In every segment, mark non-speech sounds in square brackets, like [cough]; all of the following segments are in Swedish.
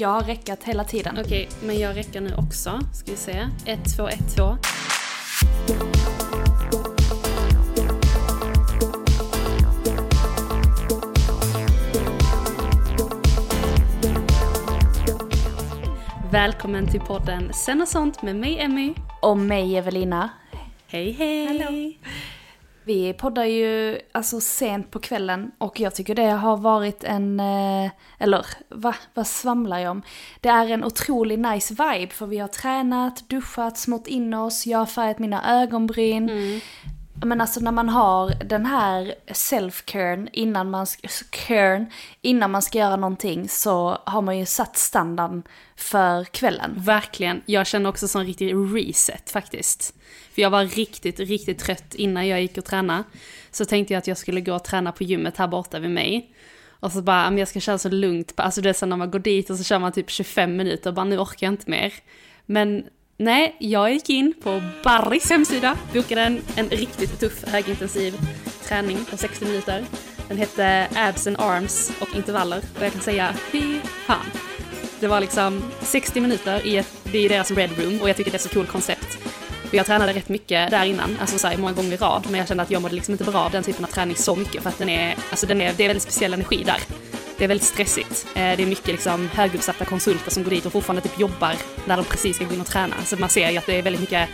Jag har räckat hela tiden. Okej, men jag räcker nu också. Ska vi se. 1, 2, 1, 2. Välkommen till podden Sen och sånt med mig Emmy. Och mig Evelina. Hej hej! Hallå. Vi poddar ju alltså sent på kvällen och jag tycker det har varit en, eh, eller va, vad svamlar jag om? Det är en otrolig nice vibe för vi har tränat, duschat, smått in oss, jag har färgat mina ögonbryn. Mm. Men alltså när man har den här self-caren innan man, innan man ska göra någonting så har man ju satt standarden för kvällen. Verkligen. Jag känner också sån riktig reset faktiskt. För jag var riktigt, riktigt trött innan jag gick och tränade. Så tänkte jag att jag skulle gå och träna på gymmet här borta vid mig. Och så bara, ah, men jag ska köra så lugnt. Alltså det är så när man går dit och så kör man typ 25 minuter och bara nu orkar jag inte mer. Men nej, jag gick in på Barrys hemsida, bokade en, en riktigt tuff högintensiv träning på 60 minuter. Den hette Abs and Arms och intervaller och jag kan säga fy fan. Det var liksom 60 minuter i ett, det är deras Red Room och jag tycker det är så coolt koncept. Jag tränade rätt mycket där innan, alltså så här, många gånger i rad, men jag kände att jag mådde liksom inte bra av den typen av träning så mycket för att den är, alltså den är, det är väldigt speciell energi där. Det är väldigt stressigt. Eh, Det är mycket liksom höguppsatta konsulter som går dit och fortfarande typ jobbar när de precis ska gå in och träna. Så man ser ju att det är väldigt mycket,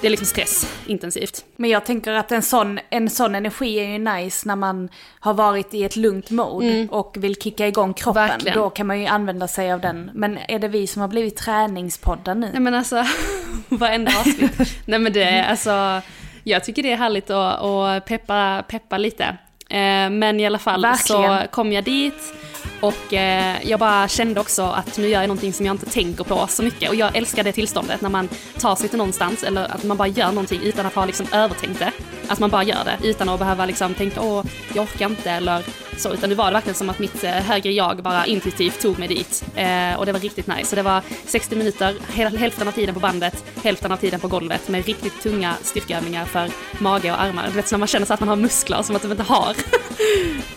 det är liksom stress, intensivt. Men jag tänker att en sån, en sån energi är ju nice när man har varit i ett lugnt mode och vill kicka igång kroppen. Mm. Verkligen. Då kan man ju använda sig av den. Men är det vi som har blivit träningspoddar nu? Nej men alltså, [laughs] varenda avsnitt. Nej men det är alltså, jag tycker det är härligt att, att peppa, peppa lite. Eh, Men i alla fall så Verkligen. kom jag dit och eh, jag bara kände också att nu gör jag någonting som jag inte tänker på så mycket. Och jag älskar det tillståndet när man tar sig till någonstans eller att man bara gör någonting utan att ha liksom övertänkt det. Att man bara gör det utan att behöva liksom tänka åh, jag orkar inte eller så. Utan det var verkligen som att mitt eh, högre jag bara intuitivt tog mig dit. Eh, och det var riktigt nice. Så det var 60 minuter, hälften av tiden på bandet, hälften av tiden på golvet med riktigt tunga styrkeövningar för mage och armar. Du vet så när man känner så att man har muskler som att man inte har. [laughs]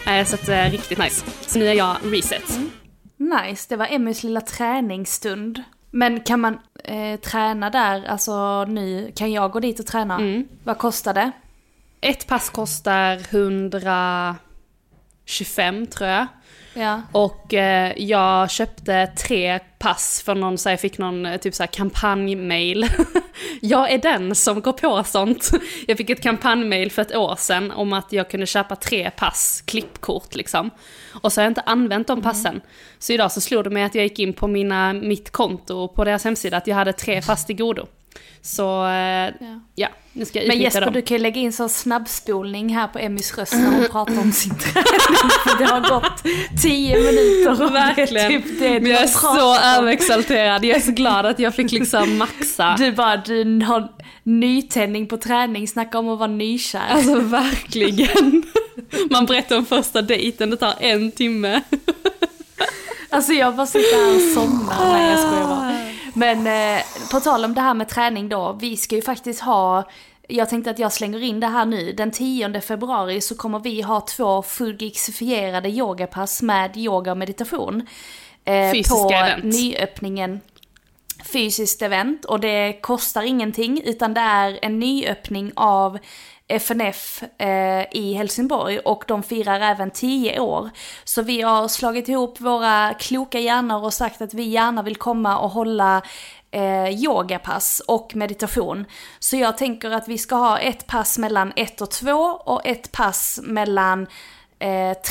Eh, så att, eh, riktigt nice. Så nu är jag reset. Nice, det var Emmys lilla träningsstund. Men kan man eh, träna där, alltså nu, kan jag gå dit och träna? Mm. Vad kostar det? Ett pass kostar 125 tror jag. Ja. Och eh, jag köpte tre pass för någon, så jag fick någon eh, typ så här kampanjmail. [laughs] jag är den som går på sånt. Jag fick ett kampanjmail för ett år sedan om att jag kunde köpa tre pass, klippkort liksom. Och så har jag inte använt de passen. Så idag så slog det mig att jag gick in på mina, mitt konto på deras hemsida att jag hade tre pass till godo. Så eh, ja. nu ska jag Men Jesper, dem. du kan ju lägga in sån snabbspolning här på Emmys röst när hon pratar om sin träning. För det har gått tio minuter och Verkligen. typ det Men jag är så överexalterad, jag är så glad att jag fick liksom maxa. [laughs] Du bara, du har nytändning på träning, snacka om att vara nykär. Alltså verkligen. Man berättar om första dejten, det tar en timme. Alltså jag bara sitter här och somnar. Nej jag skojar bara. Men eh, på tal om det här med träning då, vi ska ju faktiskt ha jag tänkte att jag slänger in det här nu. Den 10 februari så kommer vi ha två fulgixifierade yogapass med yoga och meditation. Eh, Fysiska på event. nyöppningen. Fysiskt event och det kostar ingenting utan det är en nyöppning av FNF eh, i Helsingborg och de firar även 10 år. Så vi har slagit ihop våra kloka hjärnor och sagt att vi gärna vill komma och hålla eh, yogapass och meditation. Så jag tänker att vi ska ha ett pass mellan 1 och 2 och ett pass mellan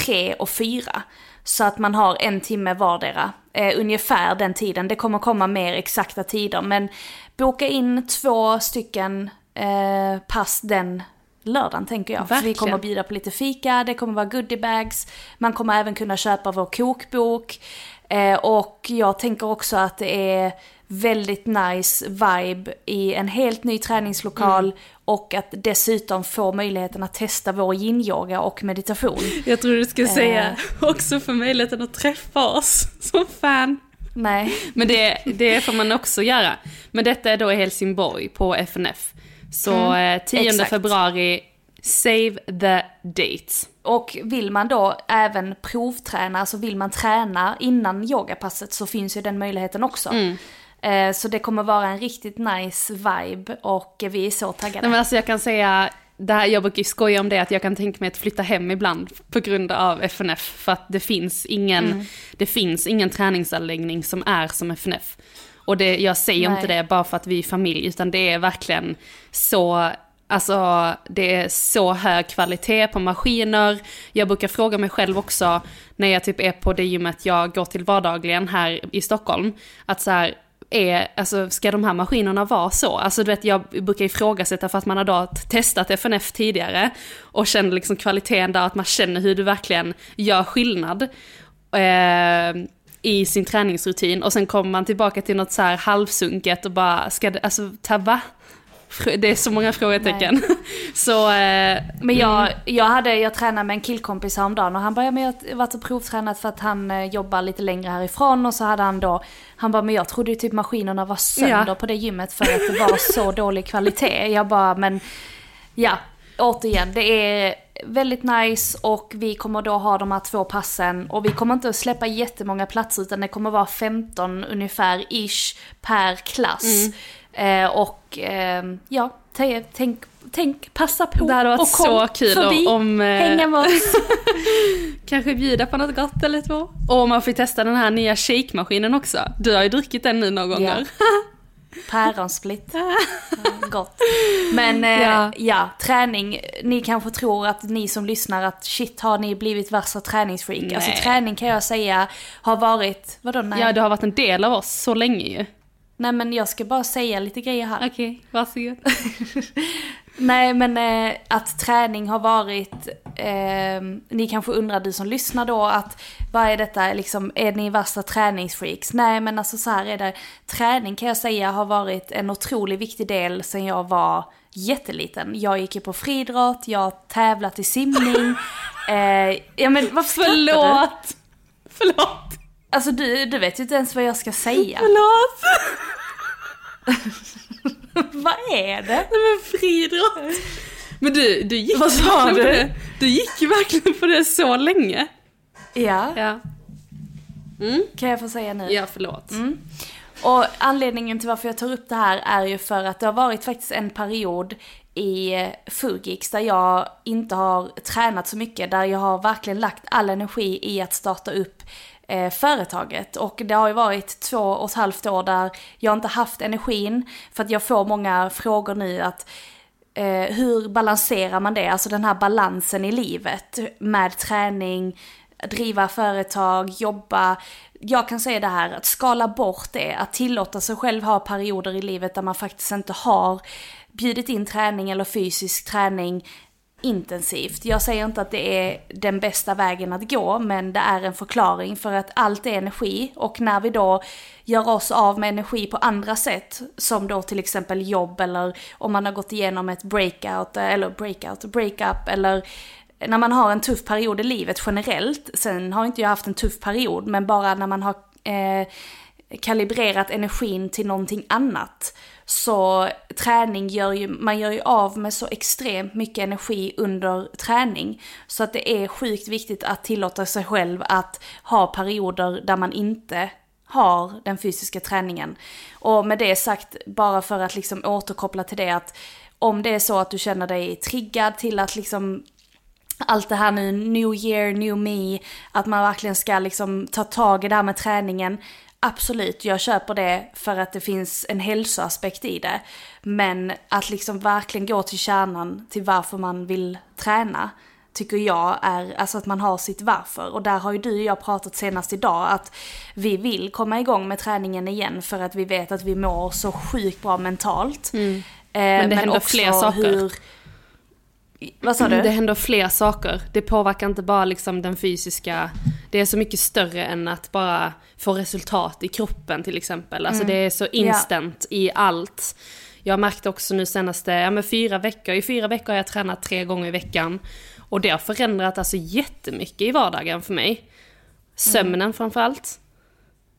3 och 4. Så att man har en timme vardera. Eh, ungefär den tiden. Det kommer komma mer exakta tider. Men boka in två stycken eh, pass den lördagen tänker jag. För vi Verkligen. kommer bjuda på lite fika, det kommer vara goodiebags. Man kommer även kunna köpa vår kokbok. Eh, och jag tänker också att det är väldigt nice vibe i en helt ny träningslokal. Och att dessutom få möjligheten att testa vår yin-yoga och meditation. Jag tror du skulle Eh. säga också för möjligheten att träffa oss [laughs] som fan. Nej. Men det, det får man också göra. Men detta är då i Helsingborg på FNF. Så eh, 10 Mm. exakt. februari, save the dates. Och vill man då även provträna, alltså vill man träna innan yogapasset så finns ju den möjligheten också. Eh, Så det kommer vara en riktigt nice vibe och vi är så taggade. Nej men alltså jag kan säga, det här, jag brukar ju skoja om det att jag kan tänka mig att flytta hem ibland på grund av FNF. För att det finns ingen, Mm. det finns ingen träningsanläggning som är som FNF. Och det, jag säger Nej. inte det bara för att vi är familj, utan det är verkligen så, alltså det är så hög kvalitet på maskiner. Jag brukar fråga mig själv också, när jag typ är på det gymmet jag går till vardagligen här i Stockholm, att så här, är, alltså ska de här maskinerna vara så? Alltså du vet, jag brukar ifrågasätta för att man har då testat FNF tidigare och känner liksom kvaliteten där, att man känner hur du verkligen gör skillnad eh, i sin träningsrutin och sen kommer man tillbaka till något så här halvsunket och bara, ska det, alltså ta va? Det är så många frågetecken. [laughs] så, eh, Men jag, jag, hade, jag tränade med en killkompis häromdagen och han bara, ja, men jag har varit och provtränat för att han eh, jobbar lite längre härifrån och så hade han då, han bara, men jag trodde ju typ maskinerna var sönder Ja. på det gymmet för att det var så [laughs] dålig kvalitet. Jag bara, men ja, återigen, det är väldigt nice och vi kommer då ha de här två passen och vi kommer inte att släppa jättemånga platser utan det kommer vara 15 ungefär ish per klass. Eh, och eh, ja, tänk, tänk, passa på Det hade varit och kom så kul förbi, om, eh, hänga med oss. [laughs] [laughs] kanske bjuda på något gott eller två. Och om man får testa den här nya shake-maskinen också. Du har ju druckit den nu några gånger. [laughs] Ja, Gott. Men eh, ja. Ja. träning. Ni kanske tror att ni som lyssnar att shit har ni blivit värsta träningsfreak. Alltså Nej. träning kan jag säga har varit, vadå nej? Ja, du har varit en del av oss så länge ju. Nej men jag ska bara säga lite grejer här. Okej, varsågod. [laughs] Nej men eh, att träning har varit, eh, ni kanske undrar du som lyssnar då att vad är detta, liksom, är ni värsta träningsfreaks? Nej men alltså så här är det, träning kan jag säga har varit en otroligt viktig del sen jag var jätteliten. Jag gick ju på friidrott, jag tävlat i simning. [laughs] eh, ja men vad skrattar du? Förlåt! Alltså du, du vet ju inte ens vad jag ska säga. Förlåt! [laughs] vad är det? Nej men friidrott! Men du, du gick Vad sa du? det. Du gick ju verkligen på det så länge. Ja, Ja, kan jag få säga nu? ja förlåt. Och anledningen till varför jag tar upp det här är ju för att det har varit faktiskt en period i Fugix där jag inte har tränat så mycket, där jag har verkligen lagt all energi i att starta upp eh, företaget. Och det har ju varit två och ett halvt år där jag inte haft energin, för att jag får många frågor nu att eh, hur balanserar man det, alltså den här balansen i livet med träning, driva företag, jobba. Jag kan säga det här, att skala bort det, att tillåta sig själv ha perioder i livet där man faktiskt inte har bjudit in träning eller fysisk träning intensivt. Jag säger inte att det är den bästa vägen att gå, men det är en förklaring för att allt är energi och när vi då gör oss av med energi på andra sätt, som då till exempel jobb eller om man har gått igenom ett breakout, eller breakout, breakup eller när man har en tuff period i livet generellt, sen har inte jag haft en tuff period, men bara när man har eh, kalibrerat energin till någonting annat. Så träning gör ju, man gör ju av med så extremt mycket energi under träning. Så att det är sjukt viktigt att tillåta sig själv att ha perioder där man inte har den fysiska träningen. Och med det sagt, bara för att liksom återkoppla till det att om det är så att du känner dig triggad till att liksom allt det här nu, new year, new me, att man verkligen ska liksom ta tag i det här med träningen. Absolut, jag köper det för att det finns en hälsoaspekt i det. Men att liksom verkligen gå till kärnan till varför man vill träna tycker jag är alltså att man har sitt varför. Och där har ju du och jag pratat senast idag att vi vill komma igång med träningen igen för att vi vet att vi mår så sjukt bra mentalt. Mm. Men det men händer fler saker. Hur, vad sa du? Det händer fler saker. Det påverkar inte bara liksom den fysiska, det är så mycket större än att bara få resultat i kroppen till exempel. Alltså mm. det är så instant ja. i allt. Jag märkte också nu senaste, ja men fyra veckor, i fyra veckor har jag tränat tre gånger i veckan. Och det har förändrat alltså jättemycket i vardagen för mig. Sömnen mm. framförallt.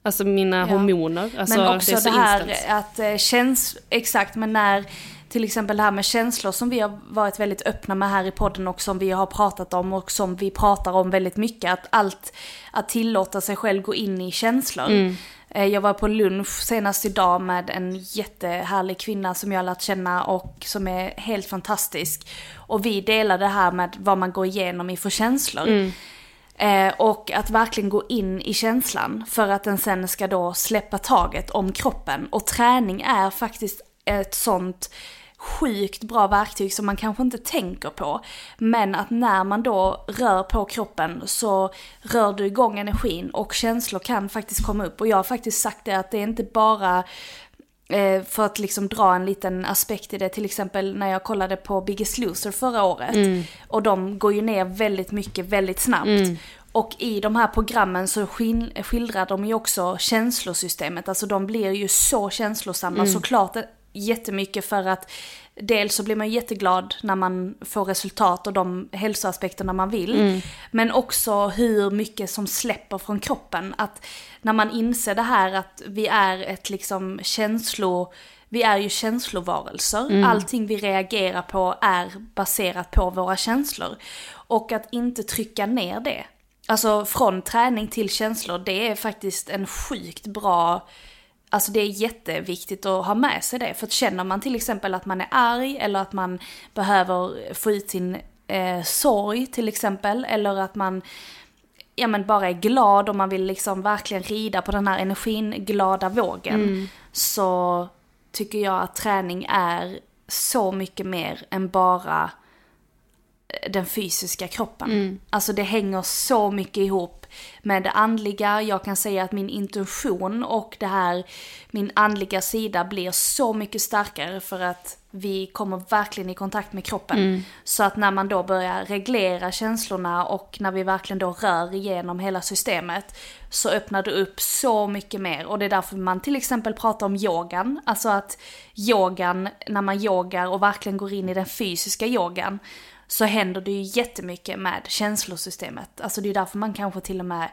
Alltså mina ja. hormoner. Alltså, men också det, det här instant. att eh, känns, exakt men när till exempel det här med känslor som vi har varit väldigt öppna med här i podden och som vi har pratat om och som vi pratar om väldigt mycket. Att allt, att tillåta sig själv gå in i känslor. Mm. Eh, jag var på lunch senast idag med en jättehärlig kvinna som jag har lärt känna och som är helt fantastisk. Och vi delade det här med vad man går igenom i för känslor. Mm. Eh, och att verkligen gå in i känslan för att den sen ska då släppa taget om kroppen. Och träning är faktiskt ett sånt sjukt bra verktyg som man kanske inte tänker på. Men att när man då rör på kroppen så rör du igång energin och känslor kan faktiskt komma upp. Och jag har faktiskt sagt det att det är inte bara eh, för att liksom dra en liten aspekt i det, till exempel när jag kollade på Biggest Loser förra året. Mm. Och de går ju ner väldigt mycket, väldigt snabbt. Mm. Och i de här programmen så skildrar de ju också känslosystemet, alltså de blir ju så känslosamma. Mm. Såklart jättemycket för att dels så blir man jätteglad när man får resultat och de hälsoaspekterna man vill. Mm. Men också hur mycket som släpper från kroppen. Att när man inser det här att vi är ett liksom känslo vi är ju känslovarelser. Mm. Allting vi reagerar på är baserat på våra känslor. Och att inte trycka ner det. Alltså från träning till känslor, det är faktiskt en sjukt bra Alltså det är jätteviktigt att ha med sig det. För känner man till exempel att man är arg eller att man behöver få ut sin eh, sorg till exempel. Eller att man ja, men bara är glad och man vill liksom verkligen rida på den här energin, glada vågen. Mm. Så tycker jag att träning är så mycket mer än bara eh, den fysiska kroppen. Mm. Alltså det hänger så mycket ihop med det andliga. Jag kan säga att min intuition och det här, min andliga sida blir så mycket starkare för att vi kommer verkligen i kontakt med kroppen. Mm. Så att när man då börjar reglera känslorna och när vi verkligen då rör igenom hela systemet så öppnar det upp så mycket mer. Och det är därför man till exempel pratar om yogan. Alltså att yogan, när man yogar och verkligen går in i den fysiska yogan så händer det ju jättemycket med känslosystemet. Alltså det är därför man kanske till och med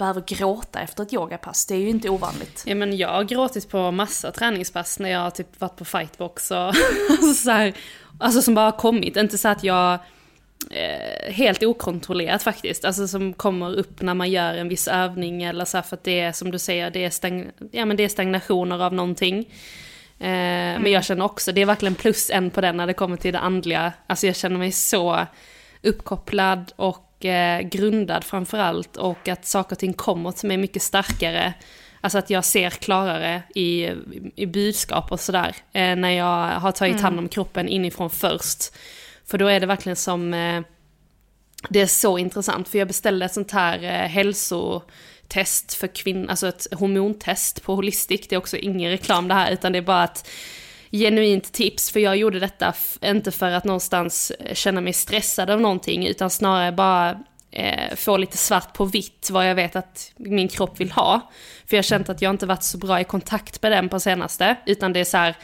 behöver gråta efter ett yogapass. Det är ju inte ovanligt. Ja men jag har gråtit på massa träningspass när jag har typ varit på fightbox och alltså [laughs] så här, alltså som bara har kommit. Inte så att jag eh, helt okontrollerat faktiskt. Alltså som kommer upp när man gör en viss övning eller så här, för att det är som du säger, det är, stagn ja, men det är stagnationer av någonting. Mm. Men jag känner också, det är verkligen plus en på den när det kommer till det andliga. Alltså jag känner mig så uppkopplad och eh, grundad framförallt. Och att saker och ting kommer till mig mycket starkare. Alltså att jag ser klarare i, i budskap och sådär. Eh, när jag har tagit mm. hand om kroppen inifrån först. För då är det verkligen som... Eh, det är så intressant, för jag beställde ett sånt här eh, hälso test för kvinnor, alltså ett hormontest på Holistic. Det är också ingen reklam det här, utan det är bara ett genuint tips. För jag gjorde detta inte för att någonstans eh, känna mig stressad av någonting, utan snarare bara eh, få lite svart på vitt vad jag vet att min kropp vill ha. För jag har känt att jag inte varit så bra i kontakt med den på senaste, utan det är så här,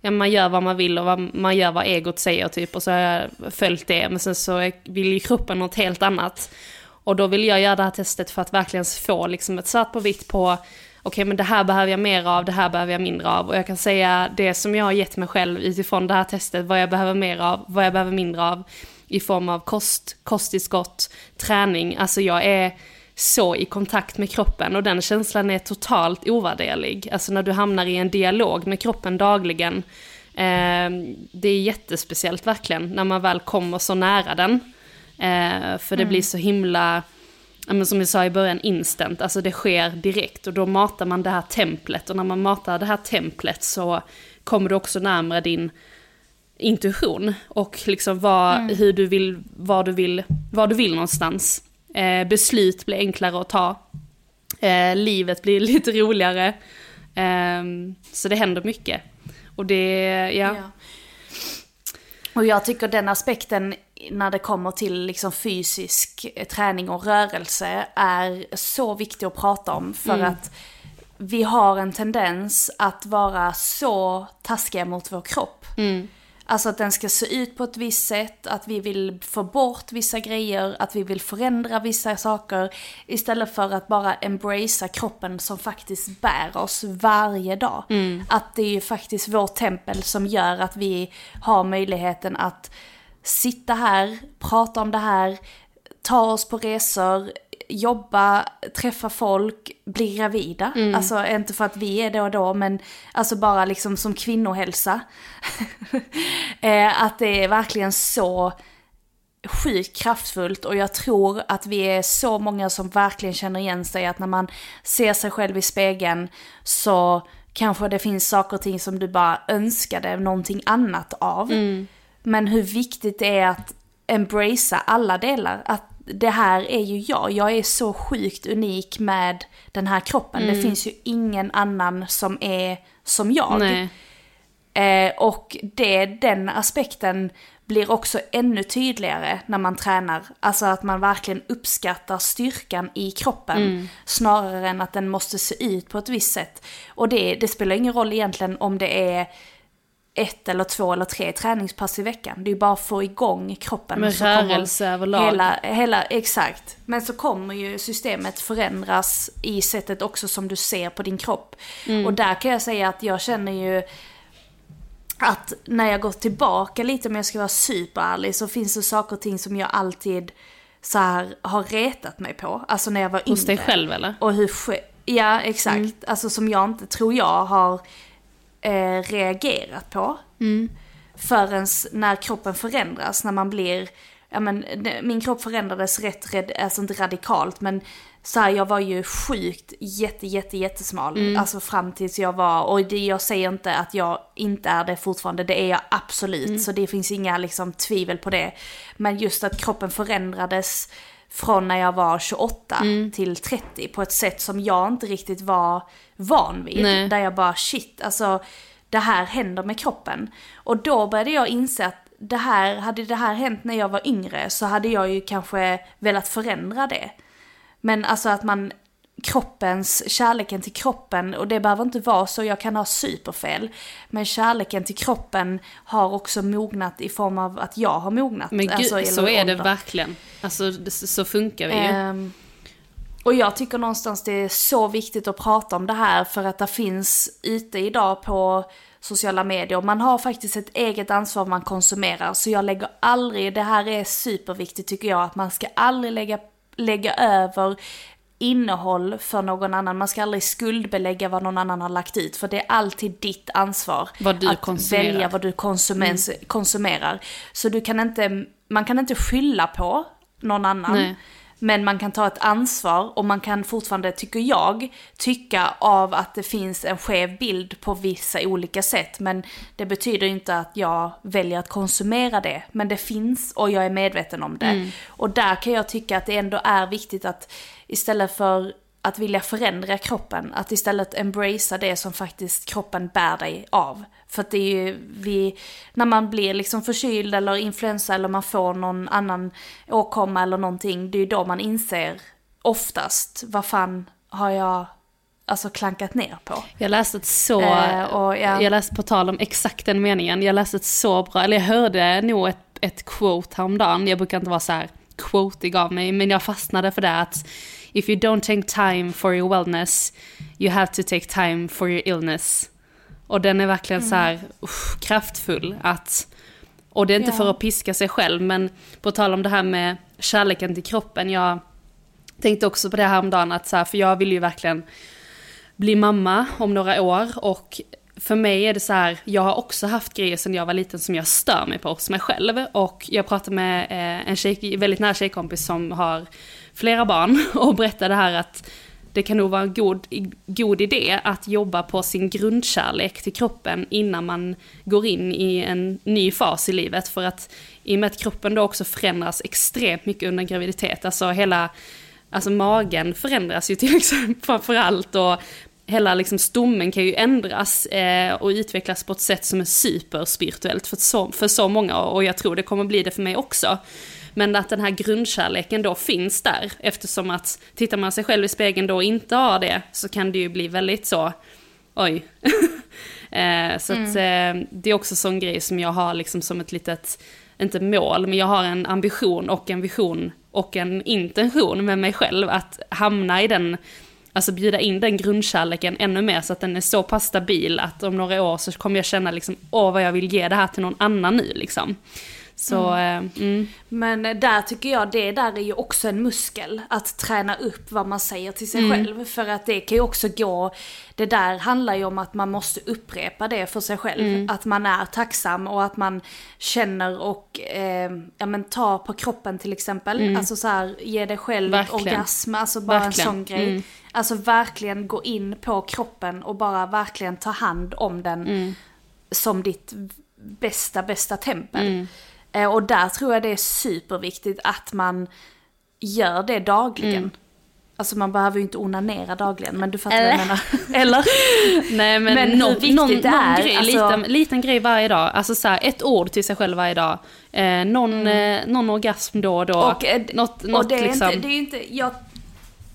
ja, man gör vad man vill och vad, man gör vad egot säger typ och så har jag följt det. Men sen så vill ju kroppen något helt annat. Och då vill jag göra det här testet för att verkligen få liksom ett svart på vitt på okej okay, men det här behöver jag mer av, det här behöver jag mindre av. Och jag kan säga det som jag har gett mig själv utifrån det här testet, vad jag behöver mer av, vad jag behöver mindre av i form av kost, kosttillskott, träning. Alltså jag är så i kontakt med kroppen och den känslan är totalt ovärderlig. Alltså när du hamnar i en dialog med kroppen dagligen. Eh, det är jättespeciellt verkligen när man väl kommer så nära den. Eh, för det mm. blir så himla, som jag sa i början, instant. Alltså det sker direkt och då matar man det här templet och när man matar det här templet så kommer du också närmare din intuition och liksom vad, mm. hur du vill, vad du vill, vad du vill någonstans. Eh, beslut blir enklare att ta. Eh, livet blir [laughs] lite roligare. Eh, så det händer mycket. Och det, ja. ja. Och jag tycker den aspekten när det kommer till liksom fysisk träning och rörelse är så viktig att prata om. För mm. att vi har en tendens att vara så taskiga mot vår kropp. Mm. Alltså att den ska se ut på ett visst sätt, att vi vill få bort vissa grejer, att vi vill förändra vissa saker. Istället för att bara embracea kroppen som faktiskt bär oss varje dag. Mm. Att det är ju faktiskt vårt tempel som gör att vi har möjligheten att sitta här, prata om det här, ta oss på resor, jobba, träffa folk, bli gravida. Mm. Alltså inte för att vi är det och då, men alltså bara liksom som kvinnohälsa. [laughs] Eh, att det är verkligen så sjukt kraftfullt och jag tror att vi är så många som verkligen känner igen sig att när man ser sig själv i spegeln så kanske det finns saker och ting som du bara önskade någonting annat av. Mm. Men hur viktigt det är att embracea alla delar. Att det här är ju jag, jag är så sjukt unik med den här kroppen. Mm. Det finns ju ingen annan som är som jag. Eh, och det, den aspekten blir också ännu tydligare när man tränar. Alltså att man verkligen uppskattar styrkan i kroppen. Mm. Snarare än att den måste se ut på ett visst sätt. Och det, det spelar ingen roll egentligen om det är ett eller två eller tre träningspass i veckan. Det är ju bara att få igång kroppen. Med rörelse överlag. Hela, hela, exakt. Men så kommer ju systemet förändras i sättet också som du ser på din kropp. Mm. Och där kan jag säga att jag känner ju att när jag går tillbaka lite om jag ska vara superärlig så finns det saker och ting som jag alltid så här har retat mig på. Alltså när jag var yngre. Hos dig själv eller? Och hur, ja exakt. Mm. Alltså som jag inte, tror jag, har eh, reagerat på. Mm. Förrän när kroppen förändras, när man blir, ja men min kropp förändrades rätt, alltså inte radikalt men så här, jag var ju sjukt jätte, jätte, jättesmal. Mm. Alltså fram tills jag var, och det, jag säger inte att jag inte är det fortfarande, det är jag absolut. Mm. Så det finns inga liksom tvivel på det. Men just att kroppen förändrades från när jag var 28 mm. till 30 på ett sätt som jag inte riktigt var van vid. Nej. Där jag bara shit, alltså det här händer med kroppen. Och då började jag inse att det här, hade det här hänt när jag var yngre så hade jag ju kanske velat förändra det. Men alltså att man, kroppens, kärleken till kroppen, och det behöver inte vara så, jag kan ha superfel. Men kärleken till kroppen har också mognat i form av att jag har mognat. Men gud, alltså, så är det verkligen. Alltså så funkar vi ju. Um, och jag tycker någonstans det är så viktigt att prata om det här för att det finns ute idag på sociala medier. Man har faktiskt ett eget ansvar man konsumerar. Så jag lägger aldrig, det här är superviktigt tycker jag, att man ska aldrig lägga, lägga över innehåll för någon annan. Man ska aldrig skuldbelägga vad någon annan har lagt ut. För det är alltid ditt ansvar. Att konsumerar. välja vad du konsumer, mm. konsumerar. Så du kan inte, man kan inte skylla på någon annan. Nej. Men man kan ta ett ansvar och man kan fortfarande, tycker jag, tycka av att det finns en skev bild på vissa olika sätt. Men det betyder inte att jag väljer att konsumera det. Men det finns och jag är medveten om det. Mm. Och där kan jag tycka att det ändå är viktigt att istället för att vilja förändra kroppen, att istället embracea det som faktiskt kroppen bär dig av. För att det är ju, vi, när man blir liksom förkyld eller influensa eller man får någon annan åkomma eller någonting, det är ju då man inser oftast, vad fan har jag alltså klankat ner på. Jag läste ett så, Eh, och ja. jag läste på tal om exakt den meningen, jag läste ett så bra, eller jag hörde nog ett, ett quote häromdagen, jag brukar inte vara så här quotig av mig, men jag fastnade för det att if you don't take time for your wellness, you have to take time for your illness. Och den är verkligen så här uff, kraftfull att, och det är inte Ja. för att piska sig själv, men på tal om det här med kärleken till kroppen, jag tänkte också på det häromdagen, att så här, för jag vill ju verkligen bli mamma om några år och för mig är det så här, jag har också haft grejer sedan jag var liten som jag stör mig på hos mig själv. Och jag pratade med eh, en tjej, väldigt nära tjejkompis som har flera barn [laughs] och berättade här att det kan nog vara en god, god idé att jobba på sin grundkärlek till kroppen innan man går in i en ny fas i livet. För att i och med att kroppen då också förändras extremt mycket under graviditet, alltså hela Alltså magen förändras ju till [laughs] exempel framförallt och hela liksom stommen kan ju ändras eh, och utvecklas på ett sätt som är superspirituellt för så, för så många och jag tror det kommer bli det för mig också. Men att den här grundkärleken då finns där eftersom att tittar man sig själv i spegeln då och inte har det så kan det ju bli väldigt så, oj. [laughs] eh, så att eh, det är också sån grej som jag har liksom som ett litet, inte mål, men jag har en ambition och en vision och en intention med mig själv att hamna i den, alltså bjuda in den grundkärleken ännu mer så att den är så pass stabil att om några år så kommer jag känna liksom, åh vad jag vill ge det här till någon annan nu liksom. Så, mm. Mm, Men där tycker jag det där är ju också en muskel. Att träna upp vad man säger till sig Mm. själv. För att det kan ju också gå, det där handlar ju om att man måste upprepa det för sig själv. Mm. Att man är tacksam och att man känner och, eh, ja men ta på kroppen till exempel. Alltså så här, ge dig själv Mm. Verkligen. orgasm, alltså bara Verkligen. en sån grej. Mm. Alltså verkligen gå in på kroppen och bara verkligen ta hand om den Mm. som ditt bästa, bästa tempel. Eh, och där tror jag det är superviktigt att man gör det dagligen. Alltså man behöver ju inte onanera dagligen, men du fattar vad jag menar. [laughs] Eller? Nej men, Men någon, viktigt någon, någon är, grej, alltså- liten, liten grej varje dag. Alltså så här, ett ord till sig själv varje dag. Eh, någon, eh, någon orgasm då och då. Och, eh, något, och något det är liksom. inte, det är inte, jag,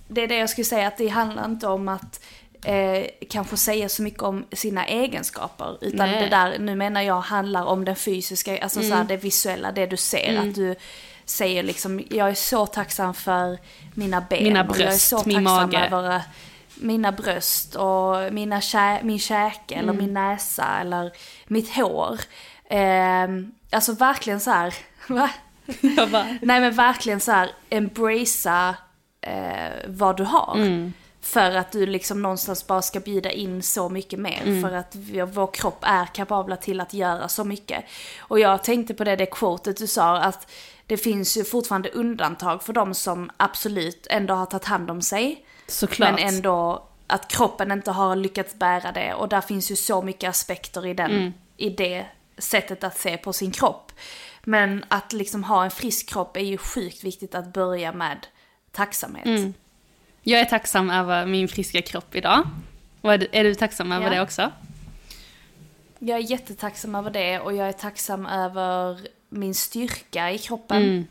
det är det jag skulle säga, att det handlar inte om att eh, kanske säga så mycket om sina egenskaper. Utan Nej. det där, nu menar jag, handlar om den fysiska, alltså så här, Mm. det visuella, det du ser. Att du säger liksom, jag är så tacksam för mina ben. Mina och jag är bröst, så min tacksam mage. över eh, mina bröst och mina kä- min käke eller Mm. min näsa eller mitt hår. Eh, alltså verkligen så här, [laughs] va? Nej men verkligen så här, embracea eh, vad du har. Mm. För att du liksom någonstans bara ska bjuda in så mycket mer. Mm. För att vår kropp är kapabla till att göra så mycket. Och jag tänkte på det, det quotet du sa, att det finns ju fortfarande undantag för de som absolut ändå har tagit hand om sig. såklart. Men ändå att kroppen inte har lyckats bära det. Och där finns ju så mycket aspekter i, den, Mm. i det sättet att se på sin kropp. Men att liksom ha en frisk kropp är ju sjukt viktigt att börja med tacksamhet. Mm. Jag är tacksam över min friska kropp idag. Och är du, är du tacksam över Ja. det också? Jag är jättetacksam över det och jag är tacksam över min styrka i kroppen. Mm.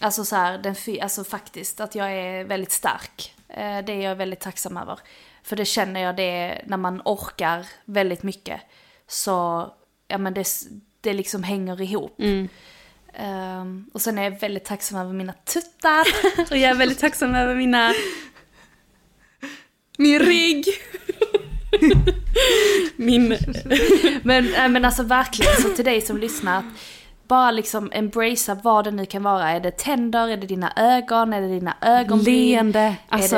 Alltså så här, den, alltså faktiskt att jag är väldigt stark. Eh, Det är jag väldigt tacksam över. För det känner jag det när man orkar väldigt mycket. Så, ja men det, det liksom hänger ihop. Mm. Ehm, och sen är jag väldigt tacksam över mina tuttar. [laughs] Och jag är väldigt tacksam över mina... Min rygg. [laughs] Min... men, äh, men alltså verkligen, så till dig som lyssnar. Bara liksom embracea vad det nu kan vara. Är det tänder, är det dina ögon, är det dina ögonbryn? Leende, alltså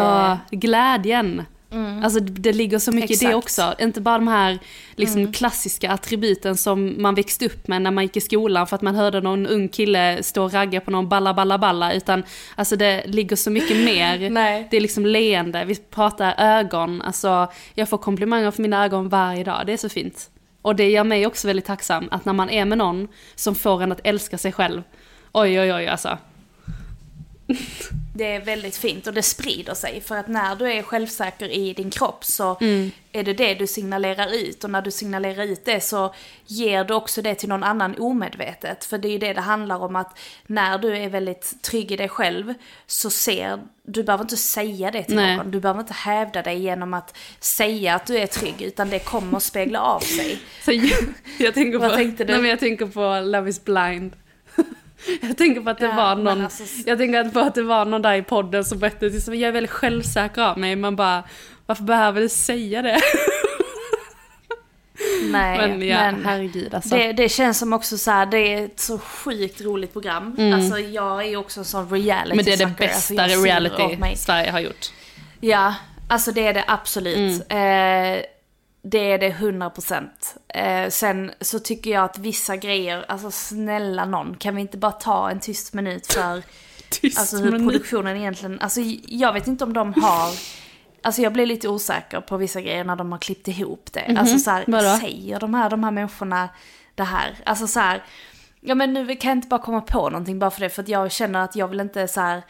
det- glädjen. Alltså det, ligger så mycket i det Exakt. också. Inte bara de här liksom, klassiska attributen som man växte upp med när man gick i skolan för att man hörde någon ung kille stå och ragga på någon balla balla balla. Utan alltså det ligger så mycket mer. [laughs] Det är liksom leende, vi pratar ögon. Alltså jag får komplimanger för mina ögon varje dag, det är så fint. Och det gör mig också väldigt tacksam att när man är med någon som får en att älska sig själv. Oj oj oj alltså. [laughs] det är väldigt fint och det sprider sig. För att när du är självsäker i din kropp så är det det du signalerar ut. Och när du signalerar ut det så ger du också det till någon annan omedvetet. För det är ju det det handlar om att när du är väldigt trygg i dig själv så ser, du behöver inte säga det till Nej. någon. Du behöver inte hävda dig genom att säga att du är trygg. Utan det kommer att spegla av sig. [laughs] Så jag, jag tänker Vad på, tänkte du? Nej, men jag tänker på Love is blind. [laughs] [laughs] Jag tänker på att det Ja, var någon, alltså- jag tänker på att det var någon där i podden som berättade till mig, jag är väldigt självsäker av mig, man bara, varför behöver du säga det? [laughs] Nej, Men ja, men- herregud alltså. Det, det känns som också så här, det är ett så sjukt roligt program. Alltså jag är ju också en sån reality Mm. men det är det sucker. bästa alltså, reality. Sverige har gjort. Ja, alltså det är det absolut. Mm. Eh, det är det 100%. Eh, sen så tycker jag att vissa grejer, alltså snälla någon, kan vi inte bara ta en tyst minut för [laughs] Tyst alltså hur men- produktionen egentligen, alltså jag vet inte om de har, alltså jag blir lite osäker på vissa grejer när de har klippt ihop det. Alltså så här, Mhm. Vadå? säger de här, de här människorna det här? Alltså så här, ja men nu kan jag inte bara komma på någonting bara för det, för att jag känner att jag vill inte så här.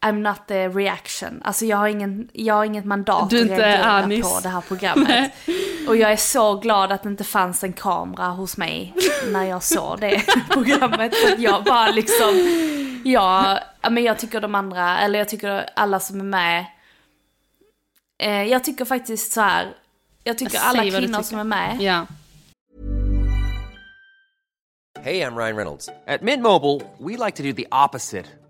I'm not the reaction. Alltså jag har, ingen, jag har inget mandat Du att reagera på det här programmet. Och jag är så glad att det inte fanns en kamera hos mig när jag såg det [laughs] programmet. Att jag bara liksom, ja, men jag tycker de andra, eller jag tycker alla som är med, eh, jag tycker faktiskt så här. jag tycker alla kvinnor tycker. som är med, Ja. Hey, I'm Ryan Reynolds. At Mint Mobile, we like to do the opposite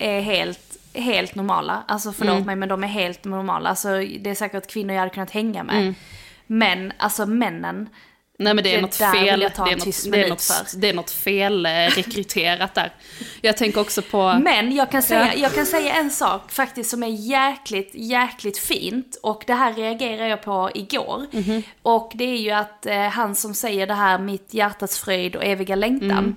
är helt, helt normala. Alltså förlåt Mm. mig men de är helt normala. Alltså det är säkert kvinnor jag hade kunnat hänga med. Mm. Men alltså männen, Nej men det är Det något fel, det är något, det är något, det är något fel eh, rekryterat där. Jag tänker också på... Men jag kan, säga, Ja. jag kan säga en sak faktiskt som är jäkligt, jäkligt fint. Och det här reagerar jag på igår. Mhm. Och det är ju att eh, han som säger det här, mitt hjärtats fröjd och eviga längtan. Mm.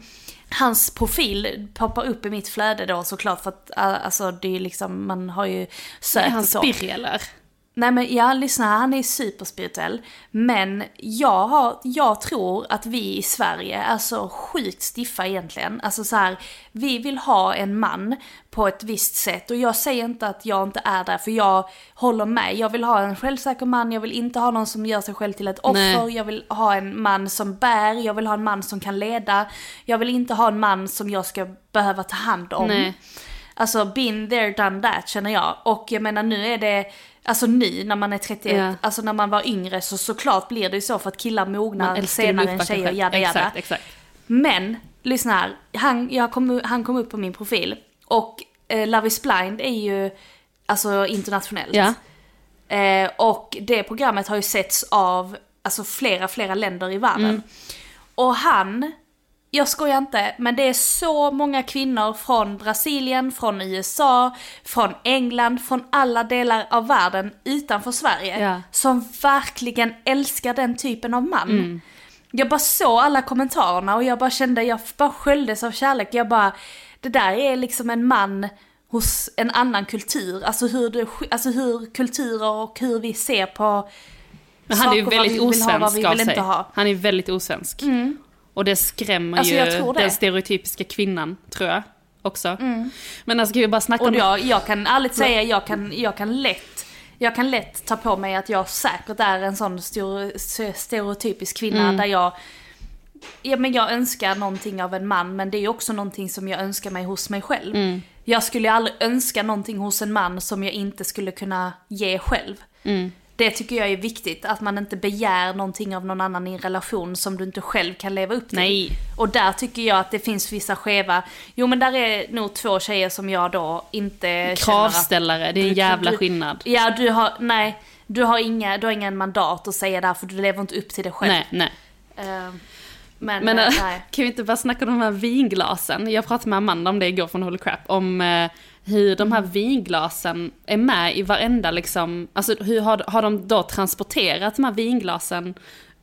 Hans profil poppar upp i mitt flöde då såklart för att alltså det är liksom, man har ju är sökt han och så. eller? Nej men ja, lyssna han är superspirituell. Men jag, har, jag tror att vi i Sverige är så sjukt stiffa egentligen. Alltså så här, vi vill ha en man på ett visst sätt. Och jag säger inte att jag inte är där, för jag håller med. Jag vill ha en självsäker man, jag vill inte ha någon som gör sig själv till ett offer. Nej. Jag vill ha en man som bär, jag vill ha en man som kan leda. Jag vill inte ha en man som jag ska behöva ta hand om. Nej. Alltså been there, done that känner jag. Och jag menar nu är det, alltså nu när man är 31, Ja. alltså när man var yngre så såklart blir det ju så för att killar mognar senare än tjejer, jada jada. Exakt, exakt. Men, lyssna här. Han, jag kom, han kom upp på min profil. Och eh, Love is blind är ju alltså internationellt. Ja. Eh, och det programmet har ju setts av alltså, flera, flera länder i världen. Mm. Och han, jag skojar inte, men det är så många kvinnor från Brasilien, från USA, från England, från alla delar av världen utanför Sverige. Ja. Som verkligen älskar den typen av man. Mm. Jag bara såg alla kommentarerna och jag bara kände, jag bara sköljdes av kärlek. Jag bara, det där är liksom en man hos en annan kultur. Alltså hur, det, alltså hur kulturer och hur vi ser på Men han är ju saker, vad väldigt vi vill ha, vad osvensk vi vill inte ha. Han är väldigt osvensk. Och det skrämmer Alltså, ju jag tror det. den stereotypiska kvinnan, tror jag. Också. Men alltså ska vi bara snacka Och om... jag, jag kan ärligt säga, jag kan, jag kan lätt jag kan lätt ta på mig att jag säkert är en sån stereotypisk kvinna Mm. där jag Ja men jag önskar någonting av en man men det är också någonting som jag önskar mig hos mig själv. Mm. Jag skulle aldrig önska någonting hos en man som jag inte skulle kunna ge själv. Mm. Det tycker jag är viktigt, att man inte begär någonting av någon annan i en relation som du inte själv kan leva upp till. Nej. Och där tycker jag att det finns vissa skeva, jo men där är nog två tjejer som jag då inte känner att- Kravställare, det är en jävla du- skillnad. Ja, du har, nej, du har inga, du har ingen mandat att säga där för du lever inte upp till det själv. Nej, nej. Eh, men, Men eh, äh, nej. kan vi inte bara snacka om de här vinglasen? Jag pratade med Amanda om det igår från Holy Crap. Om eh, hur de här vinglasen är med i varenda liksom, alltså hur har, har de då transporterat de här vinglasen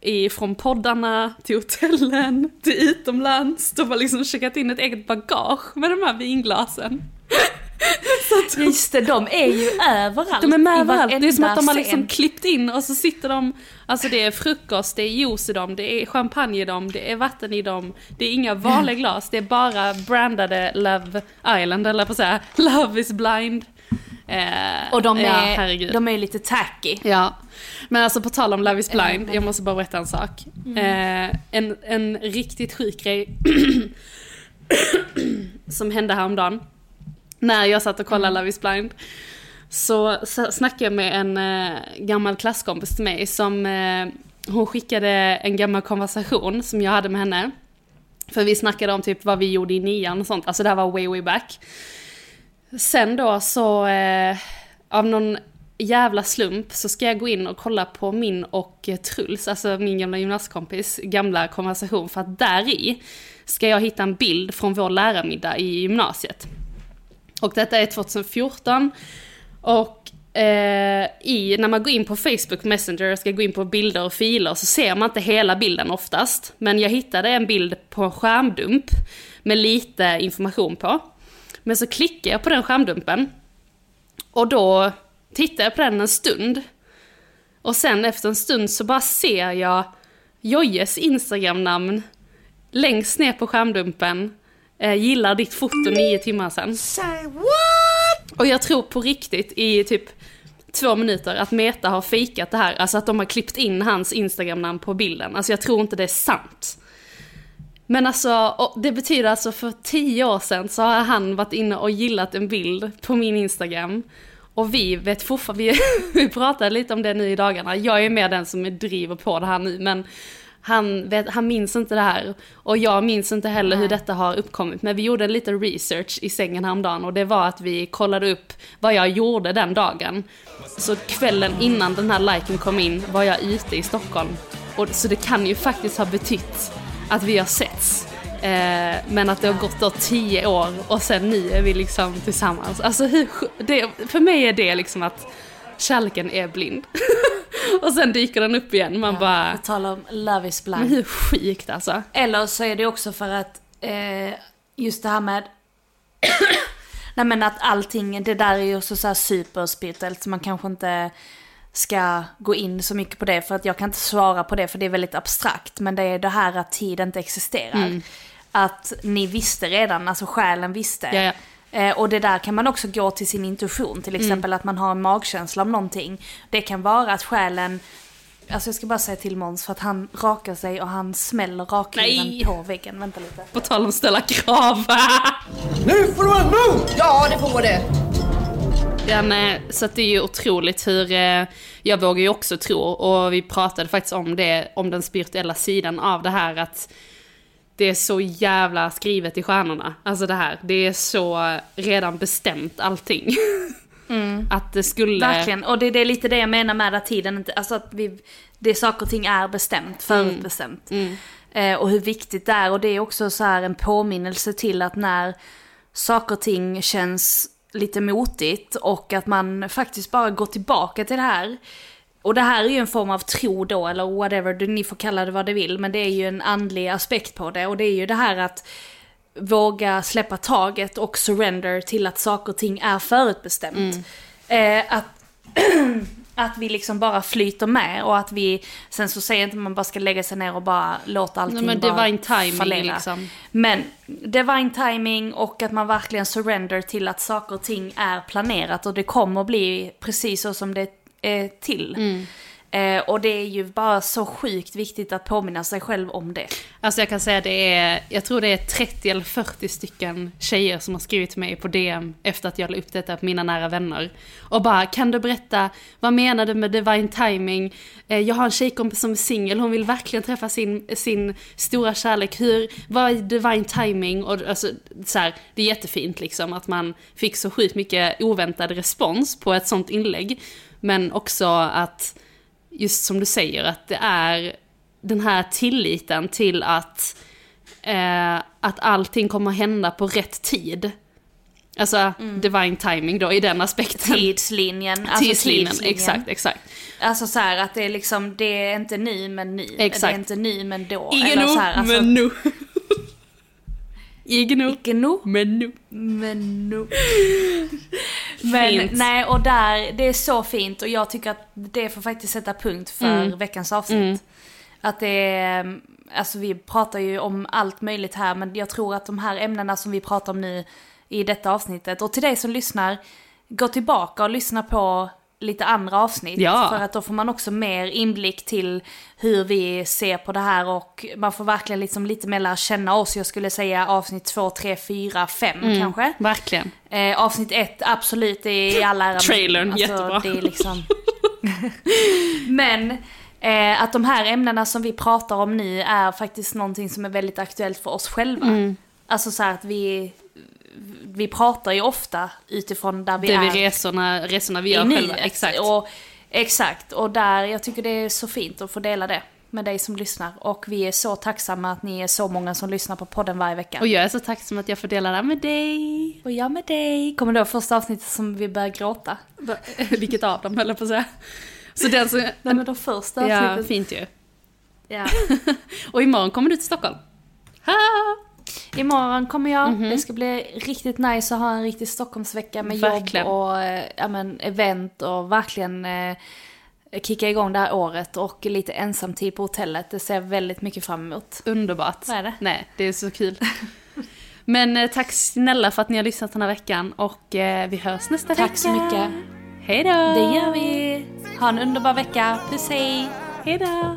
i, från poddarna till hotellen, till utomlands. De har liksom checkat in ett eget bagage med de här vinglasen. Just det, de är ju överallt. De är med överallt. Det är som att de har liksom klippt in och så sitter de, alltså det är frukost, det är juice i dem, det är champagne i dem, det är vatten i dem, det är inga vanliga glas, det är bara brandade Love Island, eller på att säga, Love is blind. Eh, Och de ja, är, herregud. de är lite tacky. Ja, men alltså på tal om Love is blind, jag måste bara berätta en sak. Eh, en, en riktigt sjuk grej [clears throat] som hände häromdagen. När jag satt och kollade Love is blind. Så, så snackade jag med en eh, gammal klasskompis till mig som, eh, hon skickade en gammal konversation som jag hade med henne. För vi snackade om typ vad vi gjorde i nian och sånt, alltså det här var way way back. Sen då så, eh, av någon jävla slump så ska jag gå in och kolla på min och eh, Truls, alltså min gamla gymnasiekompis, gamla konversation. För att där i ska jag hitta en bild från vår lärarmiddag i gymnasiet. Och detta är 2014. Och eh, i, när man går in på Facebook Messenger och ska gå in på bilder och filer så ser man inte hela bilden oftast. Men jag hittade en bild på en skärmdump med lite information på. Men så klickar jag på den skärmdumpen. Och då tittar jag på den en stund. Och sen efter en stund så bara ser jag Jojjes Instagram-namn längst ner på skärmdumpen. Eh, gillar ditt foto nio timmar sen. Och jag tror på riktigt i typ två minuter att Meta har fejkat det här. Alltså att de har klippt in hans Instagram-namn på bilden. Alltså jag tror inte det är sant. Men alltså, det betyder alltså för tio år sedan så har han varit inne och gillat en bild på min Instagram. Och vi vet fortfarande, [laughs] vi, vi pratade lite om det nu i dagarna, jag är mer den som driver på det här nu, men han, vet, han minns inte det här. Och jag minns inte heller hur detta har uppkommit. Men vi gjorde en liten research i sängen häromdagen och det var att vi kollade upp vad jag gjorde den dagen. Så kvällen innan den här liken kom in var jag ute i Stockholm. Och, så det kan ju faktiskt ha betytt att vi har setts. Eh, men att det har gått då tio år och sen nu är vi liksom tillsammans. Alltså hur, det, för mig är det liksom att kärleken är blind. [laughs] och sen dyker den upp igen. Man bara, På tal om love is blind. men hur sjukt alltså. Eller så är det också för att eh, just det här med [coughs] Nej men att allting, det där är ju också så här superspirituellt så man kanske inte ska gå in så mycket på det för att jag kan inte svara på det för det är väldigt abstrakt. Men det är det här att tid inte existerar. Att ni visste redan, alltså själen visste. Ja, ja. Eh, och det där kan man också gå till sin intuition, till exempel att man har en magkänsla om någonting. Det kan vara att själen, alltså jag ska bara säga till Måns för att han rakar sig och han smäller rakkniven Nej. på väggen. Vänta lite. På tal om ställa krav. Nu får du vara emot! Ja, det får det. Ja, nej, så att det är ju otroligt hur, eh, jag vågar ju också tro, och vi pratade faktiskt om det, om den spirituella sidan av det här, att det är så jävla skrivet i stjärnorna. Alltså det här, det är så redan bestämt allting. [laughs] Att det skulle... Verkligen, och det, det är lite det jag menar med att tiden inte, alltså att vi, det saker och ting är bestämt, förutbestämt. Eh, och hur viktigt det är, och det är också så här en påminnelse till att när saker och ting känns lite motigt och att man faktiskt bara går tillbaka till det här. Och det här är ju en form av tro då, eller whatever, du- ni får kalla det vad det vill, men det är ju en andlig aspekt på det. Och det är ju det här att våga släppa taget och surrender till att saker och ting är förutbestämt. Eh, att, [clears throat] att vi liksom bara flyter med och att vi, sen så säger jag inte att man bara ska lägga sig ner och bara låta allting Nej, men bara divine timing fallera. liksom. Men divine timing och att man verkligen surrender till att saker och ting är planerat och det kommer bli precis så som det är till. Eh, och det är ju bara så sjukt viktigt att påminna sig själv om det. Alltså jag kan säga det är, jag tror det är 30 eller 40 stycken tjejer som har skrivit till mig på DM efter att jag la upp detta på mina nära vänner. Och bara, kan du berätta, vad menar du med divine timing? Eh, jag har en tjejkompis som är singel, hon vill verkligen träffa sin, sin stora kärlek. Hur, vad är divine timing? Och alltså, så här, det är jättefint liksom att man fick så sjukt mycket oväntad respons på ett sånt inlägg. Men också att, just som du säger, att det är den här tilliten till att, eh, att allting kommer hända på rätt tid. Alltså divine timing då i den aspekten. Tidslinjen. Alltså Tidslinjen, exakt, exakt. Alltså så här att det är liksom, det är inte nu men nu. Exakt. Det är inte nu men då. Ingen Eller nu, så här, alltså, men nu. [laughs] Ingen nu, men nu. men nu. Men Fint. nej, och där, det är så fint och jag tycker att det får faktiskt sätta punkt för Mm. veckans avsnitt. Att det är, alltså vi pratar ju om allt möjligt här men jag tror att de här ämnena som vi pratar om nu i detta avsnittet och till dig som lyssnar, gå tillbaka och lyssna på lite andra avsnitt. Ja. För att då får man också mer inblick till hur vi ser på det här och man får verkligen liksom lite mer lära känna oss. Jag skulle säga avsnitt 2, 3, 4, 5 kanske. Verkligen. Eh, avsnitt ett, absolut, det är i all ära. Trailern, jättebra. Det är liksom... [laughs] Men eh, att de här ämnena som vi pratar om nu är faktiskt någonting som är väldigt aktuellt för oss själva. Mm. Alltså så här att vi, vi pratar ju ofta utifrån där vi Det är vi resorna, resorna vi gör själva. Exakt. Och, exakt, och där, jag tycker det är så fint att få dela det med dig som lyssnar. Och vi är så tacksamma att ni är så många som lyssnar på podden varje vecka. Och jag är så tacksam att jag får dela det här med dig. Och jag med dig. Kommer då första avsnittet som vi börjar gråta? [laughs] Vilket av dem höll jag på att säga. Så den som... [laughs] Nej men de första Ja, avsnittet. fint ju. Ja. [laughs] Och imorgon kommer du till Stockholm. Ha! Imorgon kommer jag. Mhm. Det ska bli riktigt nice att ha en riktig Stockholmsvecka med Verkligen. jobb och eh, ja, men, event och verkligen eh, kicka igång det här året och lite ensamtid på hotellet. Det ser jag väldigt mycket fram emot. Underbart. Vad är det? Nej, det är så kul. [laughs] Men eh, tack snälla för att ni har lyssnat den här veckan och eh, vi hörs nästa vecka. Tack så mycket. Hej då! Det gör vi. Ha en underbar vecka. Puss hej! Hej då!